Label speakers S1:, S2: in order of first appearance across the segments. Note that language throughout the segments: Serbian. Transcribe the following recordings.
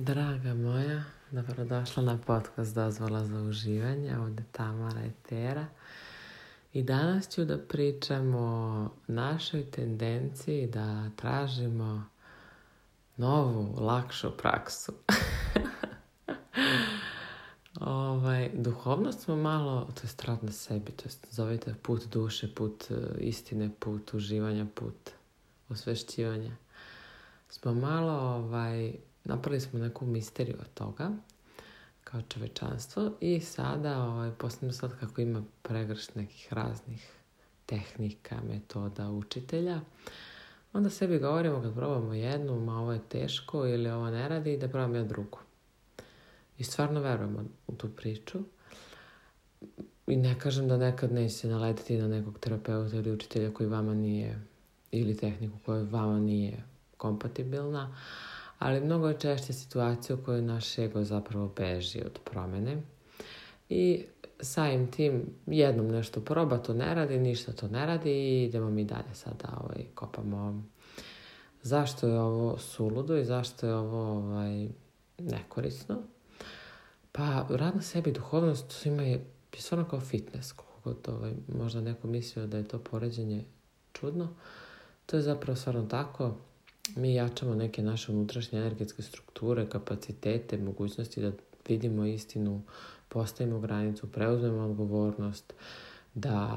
S1: Draga moja, dobrodošla na podcast Dozvola za uživanje. Ovde Tamara Etera. I danas ću da pričam o našoj tendenciji da tražimo novu, lakšu praksu. ovaj, duhovnost smo malo, to je strat na sebi, to je zovite put duše, put e, istine, put uživanja, put osvešćivanja. Smo malo ovaj, napravili smo neku misteriju od toga kao čovečanstvo i sada ovaj, posebno sad kako ima pregršt nekih raznih tehnika, metoda učitelja, onda sebi govorimo kad probamo jednu, ma ovo je teško ili ovo ne radi, da probam ja drugu. I stvarno verujemo u tu priču. I ne kažem da nekad neće naletiti na nekog terapeuta ili učitelja koji vama nije, ili tehniku koja vama nije kompatibilna, ali mnogo je češća situacija u kojoj naš ego zapravo beži od promene i samim tim jednom nešto proba, to ne radi, ništa to ne radi i idemo mi dalje sada ovaj, kopamo zašto je ovo suludo i zašto je ovo ovaj, nekorisno. Pa rad na sebi duhovnost ima je stvarno kao fitness, kako to ovaj, možda neko mislio da je to poređenje čudno. To je zapravo stvarno tako mi jačamo neke naše unutrašnje energetske strukture, kapacitete, mogućnosti da vidimo istinu, postavimo granicu, preuzmemo odgovornost, da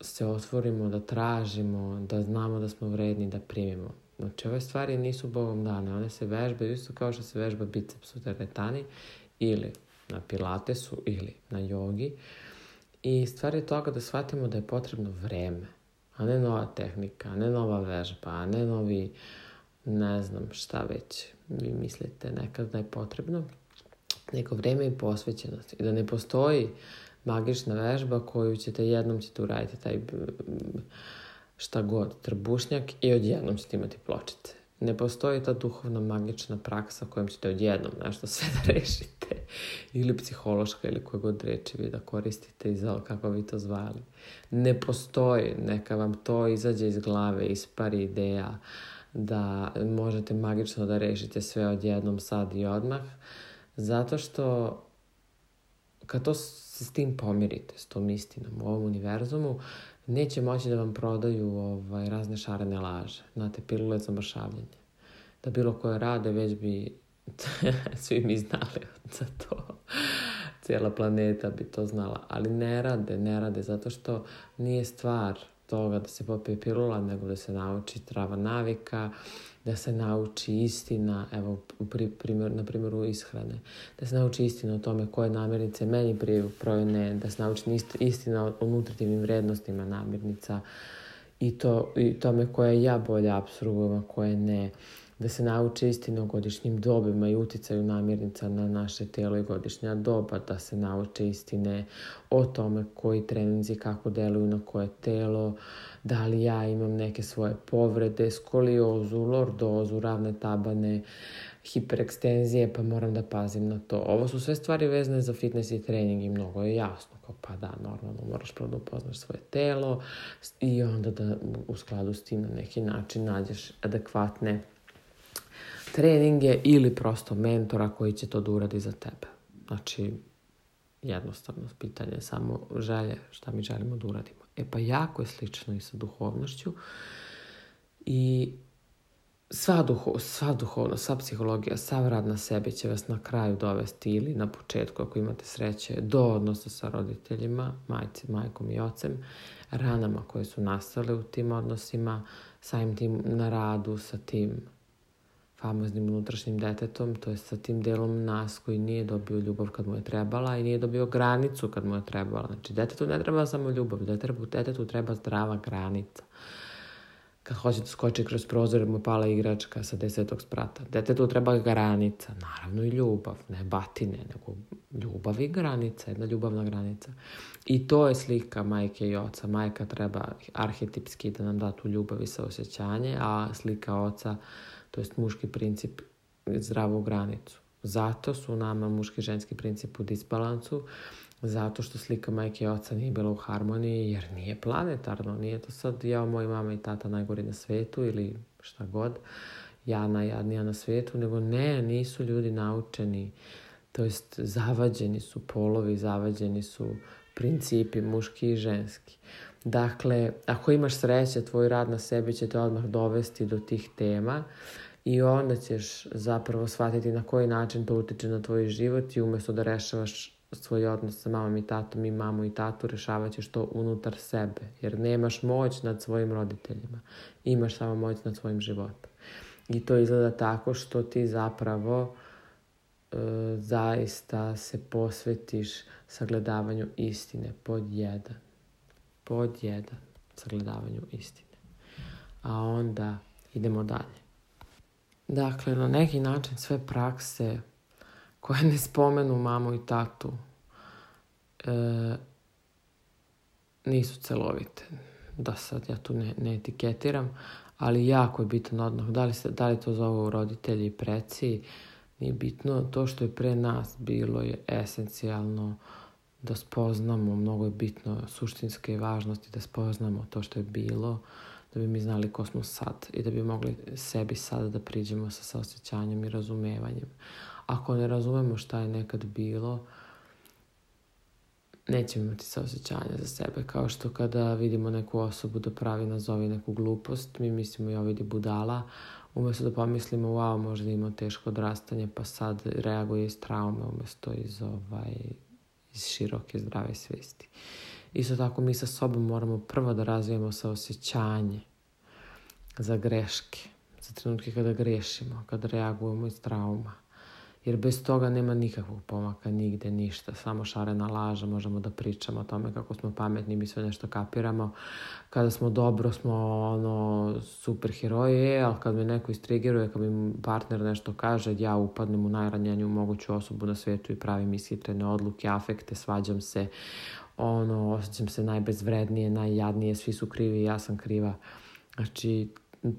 S1: se otvorimo, da tražimo, da znamo da smo vredni, da primimo. Znači, ove stvari nisu bogom dane, one se vežbaju isto kao što se vežba biceps u teretani ili na pilatesu ili na jogi. I stvar je toga da shvatimo da je potrebno vreme, a ne nova tehnika, a ne nova vežba, a ne novi ne znam šta već vi mislite nekad da je potrebno, neko vreme i posvećenost. I da ne postoji magična vežba koju ćete jednom ćete uraditi taj šta god, trbušnjak i odjednom ćete imati pločite. Ne postoji ta duhovna magična praksa kojom ćete odjednom nešto sve da rešite. Ili psihološka ili koje god reči vi da koristite i za kako vi to zvali. Ne postoji, neka vam to izađe iz glave, ispari ideja, uh, da možete magično da rešite sve odjednom sad i odmah, zato što kad to se s tim pomirite, s tom istinom u ovom univerzumu, neće moći da vam prodaju ovaj, razne šarene laže. Znate, pilule za mršavljenje. Da bilo koje rade, već bi svi mi znali za to. Cijela planeta bi to znala. Ali ne rade, ne rade, zato što nije stvar toga da se popije pilula, nego da se nauči trava navika, da se nauči istina, evo pri, primjer, na primjeru ishrane, da se nauči istina o tome koje namirnice meni prije projene, da se nauči istina o, nutritivnim vrednostima namirnica i, to, i tome koje ja bolje absorbujem, a koje ne da se nauče istine o godišnjim dobima i uticaju namirnica na naše telo i godišnja doba, da se nauče istine o tome koji treninzi kako deluju na koje telo, da li ja imam neke svoje povrede, skoliozu, lordozu, ravne tabane, hiperekstenzije, pa moram da pazim na to. Ovo su sve stvari vezane za fitness i trening i mnogo je jasno. Kao, pa da, normalno moraš prvo da upoznaš svoje telo i onda da u skladu s tim na neki način nađeš adekvatne treninge ili prosto mentora koji će to da uradi za tebe. Znači, jednostavno pitanje samo želje, šta mi želimo da uradimo. E pa jako je slično i sa duhovnošću i sva, duho, sva duhovna, sva psihologija, sav rad na sebi će vas na kraju dovesti ili na početku ako imate sreće do odnosa sa roditeljima, majci, majkom i ocem, ranama koje su nastale u tim odnosima, samim tim na radu sa tim famoznim unutrašnjim detetom, to je sa tim delom nas koji nije dobio ljubav kad mu je trebala i nije dobio granicu kad mu je trebala. Znači, detetu ne treba samo ljubav, detetu, treba zdrava granica. Kad hoće da skoči kroz prozor, mu pala igračka sa desetog sprata. Detetu treba granica, naravno i ljubav, ne batine, nego ljubav i granica, jedna ljubavna granica. I to je slika majke i oca. Majka treba arhetipski da nam da tu ljubav i saosećanje, a slika oca to jest muški princip zdravu granicu. Zato su nama muški i ženski princip u disbalansu, zato što slika majke i oca nije bila u harmoniji, jer nije planetarno, nije to sad ja, moj mama i tata najgori na svetu ili šta god, ja najjadnija na svetu, nego ne, nisu ljudi naučeni, to jest zavađeni su polovi, zavađeni su principi muški i ženski. Dakle, ako imaš sreće, tvoj rad na sebi će te odmah dovesti do tih tema, i onda ćeš zapravo shvatiti na koji način to utiče na tvoj život i umesto da rešavaš svoj odnos sa mamom i tatom i mamu i tatu rešavat ćeš to unutar sebe jer nemaš moć nad svojim roditeljima imaš samo moć nad svojim životom i to izgleda tako što ti zapravo e, zaista se posvetiš sagledavanju istine pod jedan pod jedan sagledavanju istine a onda idemo dalje Dakle, na neki način sve prakse koje ne spomenu mamu i tatu e, nisu celovite. Da sad ja tu ne, ne etiketiram, ali jako je bitan odmah. Da li, se, da li to zovu roditelji i preci, nije bitno. To što je pre nas bilo je esencijalno da spoznamo, mnogo je bitno suštinske važnosti da spoznamo to što je bilo da bi mi znali ko smo sad i da bi mogli sebi sada da priđemo sa saosećanjem i razumevanjem. Ako ne razumemo šta je nekad bilo, nećemo imati saosećanja za sebe. Kao što kada vidimo neku osobu da pravi nazovi neku glupost, mi mislimo ja vidi budala, umesto da pomislimo wow, možda ima teško odrastanje, pa sad reaguje iz traume umesto iz, ovaj, iz široke zdrave svesti. Isto tako mi sa sobom moramo prvo da razvijemo saosećanje za greške, za trenutke kada grešimo, kada reagujemo iz trauma. Jer bez toga nema nikakvog pomaka, nigde, ništa. Samo šarena laža, možemo da pričamo o tome kako smo pametni, mi sve nešto kapiramo. Kada smo dobro, smo ono, super heroje, ali kad me neko istrigiruje, kad mi partner nešto kaže, ja upadnem u najranjenju moguću osobu na svetu i pravim ishitrene odluke, afekte, svađam se, ono, osjećam se najbezvrednije, najjadnije, svi su krivi, ja sam kriva. Znači,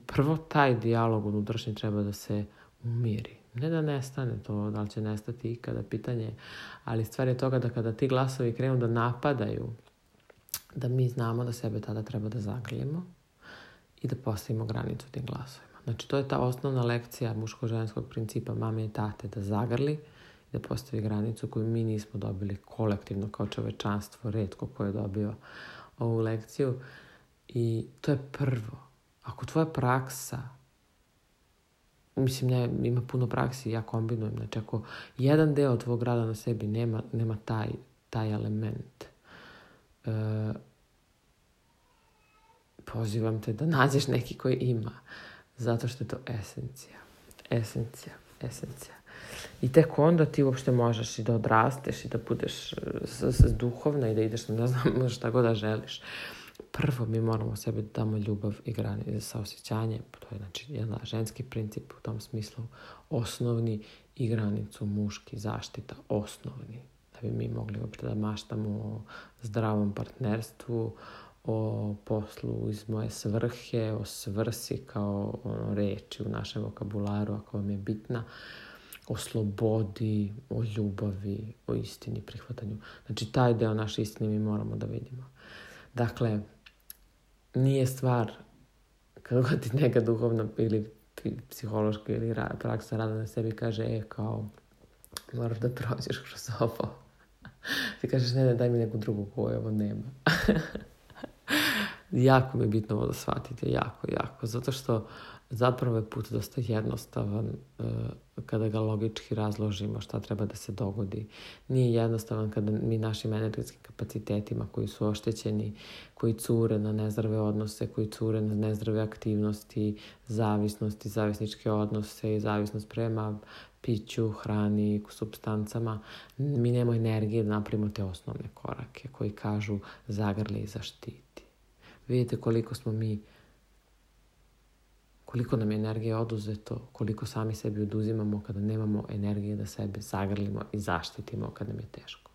S1: prvo taj dijalog unutrašnji treba da se umiri. Ne da nestane to, da li će nestati ikada, pitanje. Ali stvar je toga da kada ti glasovi krenu da napadaju, da mi znamo da sebe tada treba da zaklijemo i da postavimo granicu tim glasovima. Znači, to je ta osnovna lekcija muško-ženskog principa mame i tate, da zagrli, da postavi granicu koju mi nismo dobili kolektivno kao čovečanstvo, redko ko je dobio ovu lekciju. I to je prvo. Ako tvoja praksa, mislim, ne, ima puno praksi, ja kombinujem, znači ako jedan deo tvog rada na sebi nema, nema taj, taj element, e, pozivam te da nađeš neki koji ima, zato što je to esencija. Esencija, esencija. I tek onda ti uopšte možeš i da odrasteš i da budeš e, duhovna i da ideš na ne znam šta god da želiš. Prvo mi moramo sebi da damo ljubav i grani sa osjećanje, to je znači jedan ženski princip u tom smislu osnovni i granicu muški zaštita osnovni. Da bi mi mogli uopšte da maštamo o zdravom partnerstvu, o poslu iz moje svrhe, o svrsi kao ono, reči u našem vokabularu ako vam je bitna o slobodi, o ljubavi, o istini, prihvatanju. Znači, taj deo naše istine mi moramo da vidimo. Dakle, nije stvar, kada god ti neka duhovna ili psihološka ili ra, praksa rada na sebi kaže, e, kao, moraš da prođeš kroz ovo. ti kažeš, ne, ne, daj mi neku drugu koju ovo nema. jako mi je bitno ovo da shvatite, jako, jako, zato što zapravo je put dosta jednostavan e, kada ga logički razložimo šta treba da se dogodi. Nije jednostavan kada mi našim energetskim kapacitetima koji su oštećeni, koji cure na nezdrave odnose, koji cure na nezdrave aktivnosti, zavisnosti, zavisničke odnose i zavisnost prema piću, hrani, substancama, mi nemamo energije da napravimo te osnovne korake koji kažu zagrli i zaštiti. Vidite koliko smo mi, koliko nam je energije oduzeto, koliko sami sebi oduzimamo kada nemamo energije da sebe zagrlimo i zaštitimo kada nam je teško.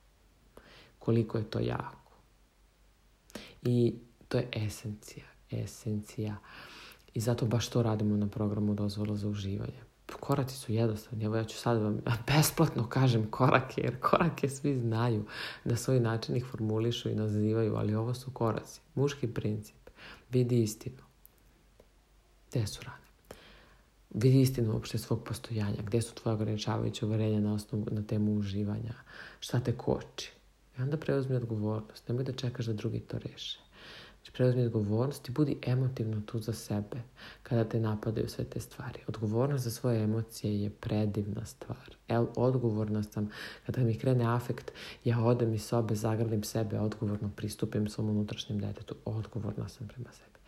S1: Koliko je to jako. I to je esencija, esencija. I zato baš to radimo na programu Dozvola za uživanje koraci su jednostavni. Evo ja ću sad vam besplatno kažem korake, jer korake svi znaju da svoj način ih formulišu i nazivaju, ali ovo su koraci. Muški princip. Vidi istinu. Gde su rane? Vidi istinu uopšte svog postojanja. Gde su tvoje ograničavajuće uverenja na, osnovu, na temu uživanja? Šta te koči? I onda preuzmi odgovornost. Nemoj da čekaš da drugi to reše. Znači, preuzmi odgovornost i budi emotivno tu za sebe kada te napadaju sve te stvari. Odgovornost za svoje emocije je predivna stvar. El, odgovorna sam. Kada mi krene afekt, ja odem iz sobe, zagrlim sebe, odgovorno pristupim svom unutrašnjem detetu. Odgovorna sam prema sebi.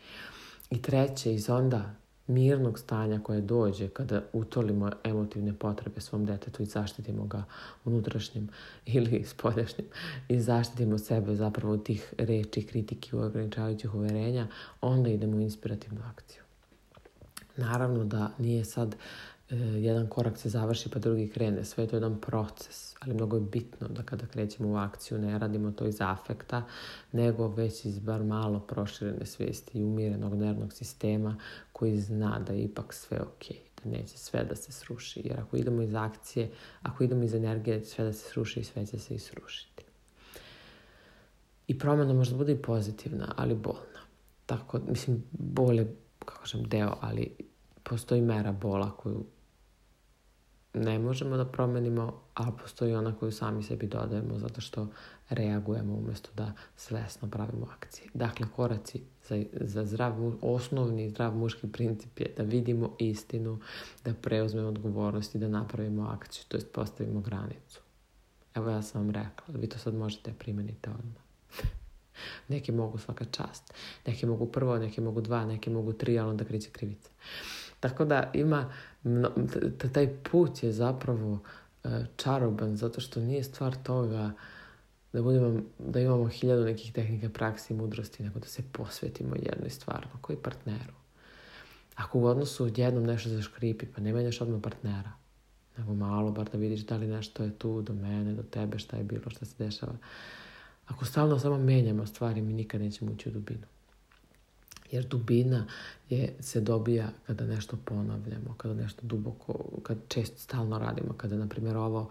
S1: I treće, iz onda mirnog stanja koje dođe kada utolimo emotivne potrebe svom detetu i zaštitimo ga unutrašnjim ili spoljašnjim i zaštitimo sebe zapravo od tih reči, kritike, ograničavajućih uverenja, onda idemo u inspirativnu akciju. Naravno da nije sad E, jedan korak se završi pa drugi krene. Sve je to jedan proces, ali mnogo je bitno da kada krećemo u akciju ne radimo to iz afekta, nego već iz bar malo proširene svesti i umirenog nervnog sistema koji zna da je ipak sve ok, da neće sve da se sruši. Jer ako idemo iz akcije, ako idemo iz energije, sve da se sruši i sve će se i srušiti. I promjena možda bude i pozitivna, ali bolna. Tako, mislim, bolje, kako kažem, deo, ali postoji mera bola koju ne možemo da promenimo, ali postoji ona koju sami sebi dodajemo zato što reagujemo umesto da svesno pravimo akcije. Dakle, koraci za, za zdrav, osnovni zdrav muški princip je da vidimo istinu, da preuzmemo odgovornost i da napravimo akciju, to jest postavimo granicu. Evo ja sam vam rekla, vi to sad možete da primeniti odmah. neki mogu svaka čast, neki mogu prvo, neki mogu dva, neki mogu tri, ali onda kriće krivica. Tako da ima, taj put je zapravo e, čaroban, zato što nije stvar toga da, budemo, da imamo hiljadu nekih tehnika, praksi i mudrosti, nego da se posvetimo jednoj stvarno, koji partneru. Ako u odnosu jednom nešto zaškripi, pa ne menjaš odmah partnera, nego malo, bar da vidiš da li nešto je tu do mene, do tebe, šta je bilo, šta se dešava. Ako stalno samo menjamo stvari, mi nikad nećemo ući u dubinu. Jer dubina je, se dobija kada nešto ponavljamo, kada nešto duboko, kad često stalno radimo, kada, na primjer, ovo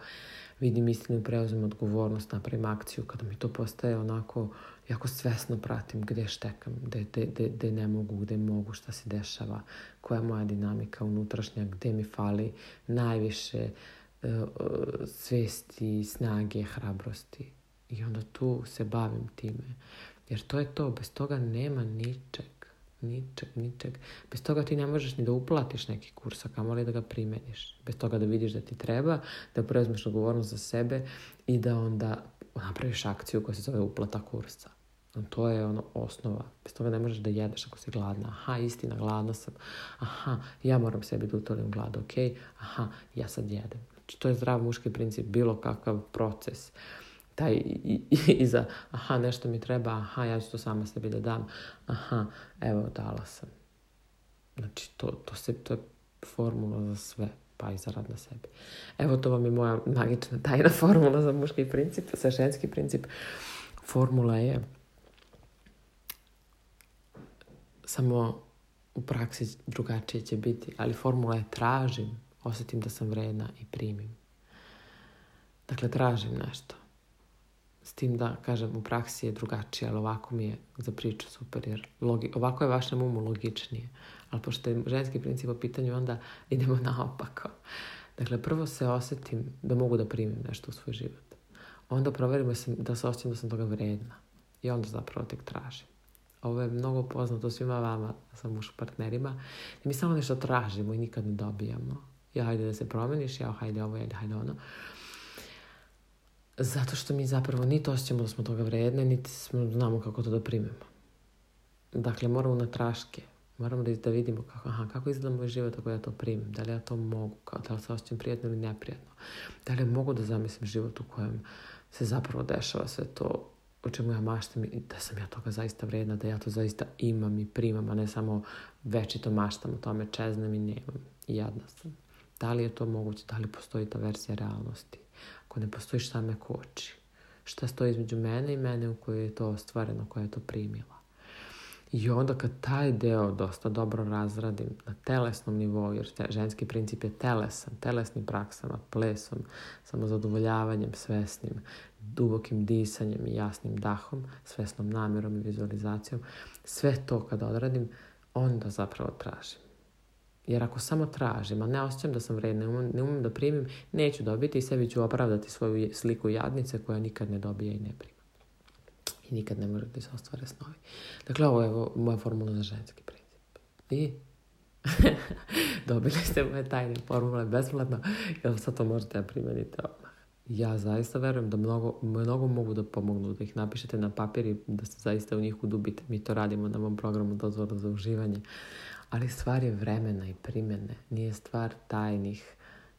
S1: vidim istinu i preuzem odgovornost, napravim akciju, kada mi to postaje onako, jako svesno pratim gde štekam, gde, gde, gde ne mogu, gde mogu, šta se dešava, koja je moja dinamika unutrašnja, gde mi fali najviše e, svesti, snage, hrabrosti. I onda tu se bavim time. Jer to je to, bez toga nema ničeg ničeg, ničeg. Bez toga ti ne možeš ni da uplatiš neki kurs, a kamoli da ga primeniš. Bez toga da vidiš da ti treba, da preuzmeš odgovornost za sebe i da onda napraviš akciju koja se zove uplata kursa. To je ono osnova. Bez toga ne možeš da jedeš ako si gladna. Aha, istina, gladna sam. Aha, ja moram sebi da utolim glad, ok? Aha, ja sad jedem. Znači, to je zdrav muški princip, bilo kakav proces taj i, iza, aha, nešto mi treba, aha, ja ću to sama sebi da dam, aha, evo, dala sam. Znači, to, to, se, to je formula za sve, pa i za rad na sebi. Evo, to vam je moja magična tajna formula za muški princip, za ženski princip. Formula je samo u praksi drugačije će biti, ali formula je tražim, osetim da sam vredna i primim. Dakle, tražim nešto. S tim da, kažem, u praksi je drugačije, ali ovako mi je za priču super, jer logi, ovako je vašem umu logičnije. Ali pošto je ženski princip o pitanju, onda idemo naopako. Dakle, prvo se osetim da mogu da primim nešto u svoj život. Onda proverimo se da se osjetim da sam toga vredna. I onda zapravo tek tražim. Ovo je mnogo poznato svima vama, da sa muš partnerima. Da mi samo nešto tražimo i nikad ne dobijamo. Ja, hajde da se promeniš, ja, hajde ovo, ja, hajde ono. Zato što mi zapravo niti osjećamo da smo toga vredne, niti smo, znamo kako to da primemo. Dakle, moramo na traške. Moramo da, da vidimo kako, aha, kako izgleda moj život ako ja to primim. Da li ja to mogu? Da li se osjećam prijatno ili neprijatno? Da li mogu da zamislim život u kojem se zapravo dešava sve to o čemu ja maštam i da sam ja toga zaista vredna, da ja to zaista imam i primam, a ne samo večito maštam o tome, čeznam i nemam i jadna sam. Da li je to moguće? Da li postoji ta verzija realnosti? Ako ne postoji šta me koči. Šta stoji između mene i mene u kojoj je to ostvareno, koja je to primila. I onda kad taj deo dosta dobro razradim na telesnom nivou, jer te, ženski princip je telesan, telesnim praksama, plesom, samozadovoljavanjem, svesnim, dubokim disanjem i jasnim dahom, svesnom namjerom i vizualizacijom, sve to kad odradim, onda zapravo tražim. Jer ako samo tražim, a ne osjećam da sam vredna, ne, umem da primim, neću dobiti i sebi ću opravdati svoju sliku jadnice koja nikad ne dobija i ne prima. I nikad ne može da se ostvare snovi. Dakle, ovo je moja formula za ženski princip. I dobili ste moje tajne formule besplatno, jer sad to možete da primenite odmah. Ja zaista verujem da mnogo, mnogo mogu da pomognu, da ih napišete na papir i da se zaista u njih udubite. Mi to radimo na mom programu Dozvora za uživanje ali stvar je vremena i primene, nije stvar tajnih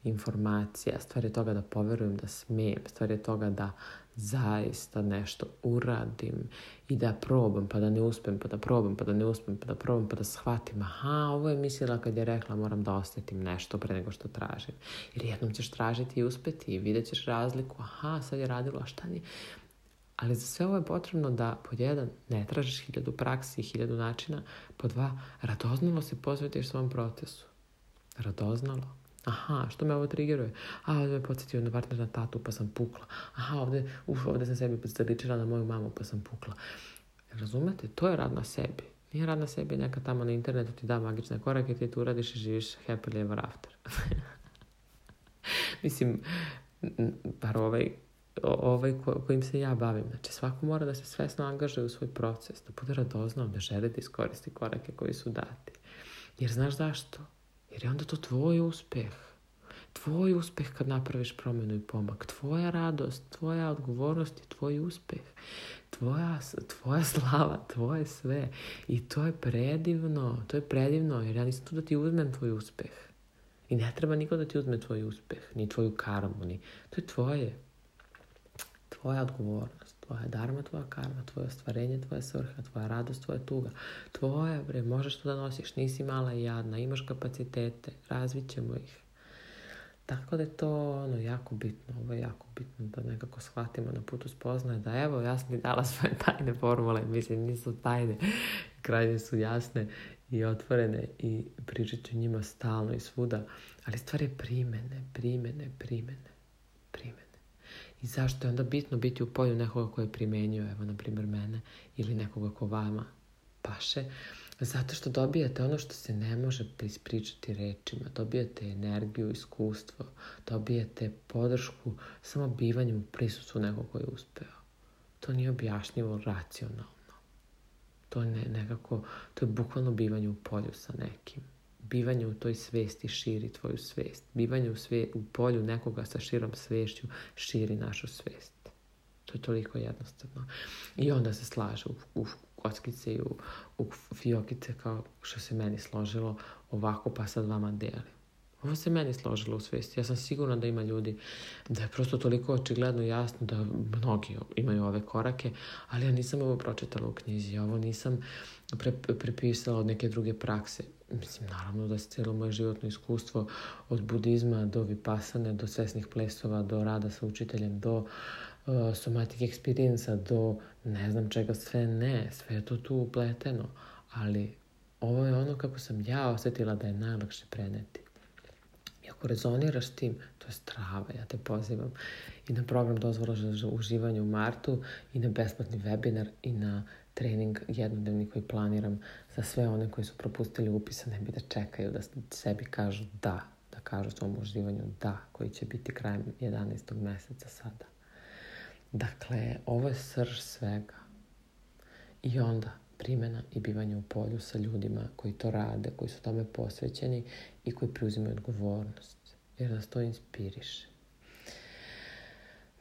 S1: informacija, stvar je toga da poverujem da smijem, stvar je toga da zaista nešto uradim i da probam, pa da ne uspem, pa da probam, pa da ne uspem, pa da probam, pa da shvatim, aha, ovo je mislila kad je rekla moram da osjetim nešto pre nego što tražim. Jer jednom ćeš tražiti i uspeti i vidjet ćeš razliku, aha, sad je radilo, a šta nije. Ali za sve ovo je potrebno da, pod jedan, ne tražiš hiljadu praksi i hiljadu načina, pod dva, radoznalo se posvetiš svom procesu. Radoznalo. Aha, što me ovo triggeruje? A, ovdje me podsjetio na partner na tatu, pa sam pukla. Aha, ovde, uf, ovde sam sebi zaličila na moju mamu, pa sam pukla. Razumete? To je rad na sebi. Nije rad na sebi, neka tamo na internetu ti da magične korake, ti tu uradiš i živiš happily ever after. Mislim, bar ovaj ovaj, kojim se ja bavim. Znači, svako mora da se svesno angažuje u svoj proces, da bude radoznao, da želi da iskoristi korake koji su dati. Jer znaš zašto? Jer je onda to tvoj uspeh. Tvoj uspeh kad napraviš promenu i pomak. Tvoja radost, tvoja odgovornost i tvoj uspeh. Tvoja, tvoja slava, tvoje sve. I to je predivno. To je predivno jer ja nisam tu da ti uzmem tvoj uspeh. I ne treba niko da ti uzme tvoj uspeh, ni tvoju karmu, ni... To je tvoje tvoja odgovornost, tvoja dharma, tvoja karma, tvoje ostvarenje, tvoja svrha, tvoja radost, tvoja tuga. Tvoja, bre, možeš to da nosiš, nisi mala i jadna, imaš kapacitete, razvit ćemo ih. Tako da je to ono, jako bitno, ovo je jako bitno da nekako shvatimo na putu spoznaje da evo ja sam ti dala svoje tajne formule, mislim nisu tajne, krajnje su jasne i otvorene i pričat ću njima stalno i svuda, ali stvar je primene, primene, primene, primjene. I zašto je onda bitno biti u polju nekoga koje je primenio, evo, na primjer, mene ili nekoga ko vama paše, zato što dobijate ono što se ne može ispričati rečima, dobijate energiju, iskustvo, dobijate podršku samo bivanjem u prisustvu nekog koji je uspeo. To nije objašnjivo racionalno. To je ne, nekako, to je bukvalno bivanje u polju sa nekim bivanje u toj svesti širi tvoju svest. Bivanje u, sve, u polju nekoga sa širom svešću širi našu svest. To je toliko jednostavno. I onda se slaže u, u kockice i u, u fiokice kao što se meni složilo ovako pa sad vama delim. Ovo se meni složilo u svesti. Ja sam sigurna da ima ljudi da je prosto toliko očigledno jasno da mnogi imaju ove korake, ali ja nisam ovo pročitala u knjizi. Ja ovo nisam pre, prepisala od neke druge prakse mislim, naravno da se cijelo moje životno iskustvo od budizma do vipasane, do svesnih plesova, do rada sa učiteljem, do uh, somatic eksperijenca, do ne znam čega, sve ne, sve je to tu upleteno, ali ovo je ono kako sam ja osetila da je najlakše preneti. I ako rezoniraš tim, to je strava, ja te pozivam i na program dozvola za uživanje u martu i na besplatni webinar i na trening jednodnevni koji planiram za sve one koji su propustili upisa ne bi da čekaju da sebi kažu da, da kažu svom uživanju da, koji će biti krajem 11. meseca sada. Dakle, ovo je srž svega. I onda primena i bivanje u polju sa ljudima koji to rade, koji su tome posvećeni i koji preuzimaju odgovornost. Jer nas to inspiriše.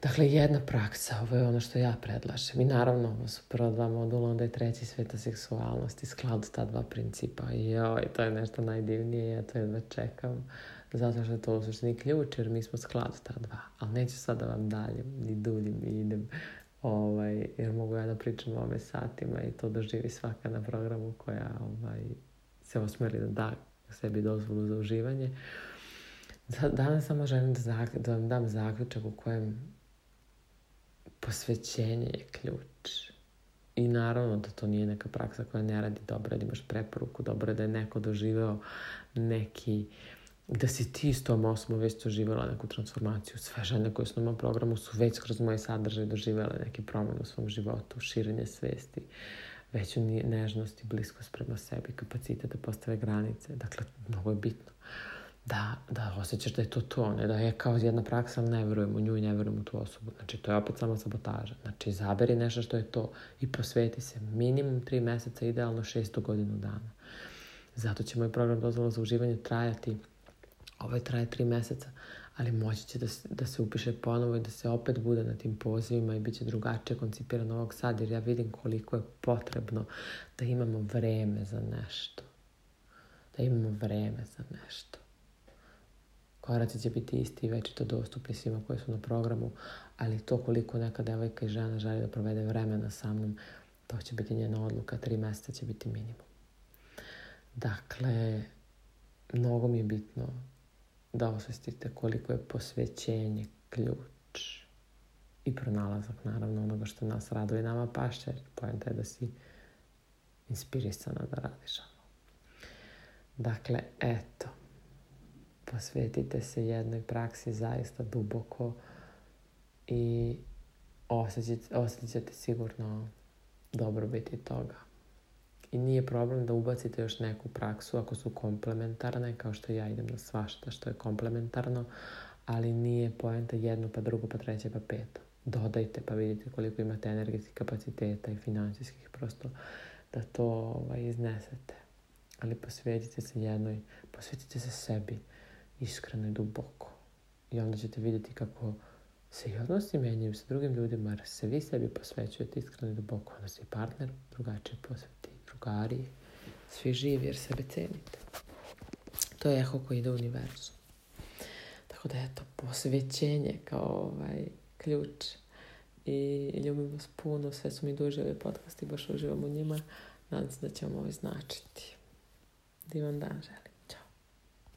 S1: Dakle, jedna praksa, ovo je ono što ja predlažem. I naravno, ovo su prva dva modula, onda je treći sveta seksualnosti, skladu ta dva principa. I joj, to je nešto najdivnije, ja to jedva čekam. Zato što je to u suštini ključ, jer mi smo skladu ta dva. Ali neću sad da vam daljim, ni duljim, i idem. Ovaj, jer mogu ja da pričam o ove satima i to doživi svaka na programu koja ovaj, se osmeli da da sebi dozvolu za uživanje. Danas samo želim da, da vam dam zaključak u kojem posvećenje je ključ. I naravno da to nije neka praksa koja ne radi dobro, da imaš preporuku, dobro da je neko doživeo neki da si ti s tom osmom već doživjela neku transformaciju. Sve žene koje su na mom programu su već kroz moje sadržaje doživjela neke promjene u svom životu, širenje svesti, veću nežnost i bliskost prema sebi, kapacitet da postave granice. Dakle, mnogo je bitno da, da osjećaš da je to to, ne da je kao jedna praksa, ali ne verujem u nju i ne verujem u tu osobu. Znači, to je opet samo sabotaža. Znači, izaberi nešto što je to i posveti se minimum tri meseca, idealno šestu godinu dana. Zato će moj program dozvola za uživanje trajati, ovo ovaj je traje tri meseca, ali moći će da, da se upiše ponovo i da se opet bude na tim pozivima i bit će drugačije koncipiran ovog sad, jer ja vidim koliko je potrebno da imamo vreme za nešto. Da imamo vreme za nešto. Koraci će biti isti i večito dostupni svima koji su na programu, ali to koliko neka devojka i žena želi da provede vremena sa mnom, to će biti njena odluka, tri meseca će biti minimum. Dakle, mnogo mi je bitno da osvestite koliko je posvećenje ključ i pronalazak naravno onoga što nas raduje nama pašće. Pojenta je da si inspirisana da radiš. Dakle, eto posvetite se jednoj praksi zaista duboko i osjećate, osjećate sigurno dobrobiti toga. I nije problem da ubacite još neku praksu ako su komplementarne, kao što ja idem na svašta što je komplementarno, ali nije poenta jedno, pa drugo, pa treće, pa peto. Dodajte pa vidite koliko imate energetskih kapaciteta i financijskih prosto da to ovaj, iznesete. Ali posvetite se jednoj, posvetite se sebi, iskreno i duboko. I onda ćete vidjeti kako se i odnosi menjaju sa drugim ljudima, jer se vi sebi posvećujete iskreno i duboko, onda se i partner drugačije posveti, drugari, svi živi jer sebe cenite. To je eho koji ide u univerzum. Tako da je to posvećenje kao ovaj ključ i ljubim vas puno, sve su mi duže ove podcasti, baš uživam u njima. Nadam se da će vam ovo značiti. Divan dan želim.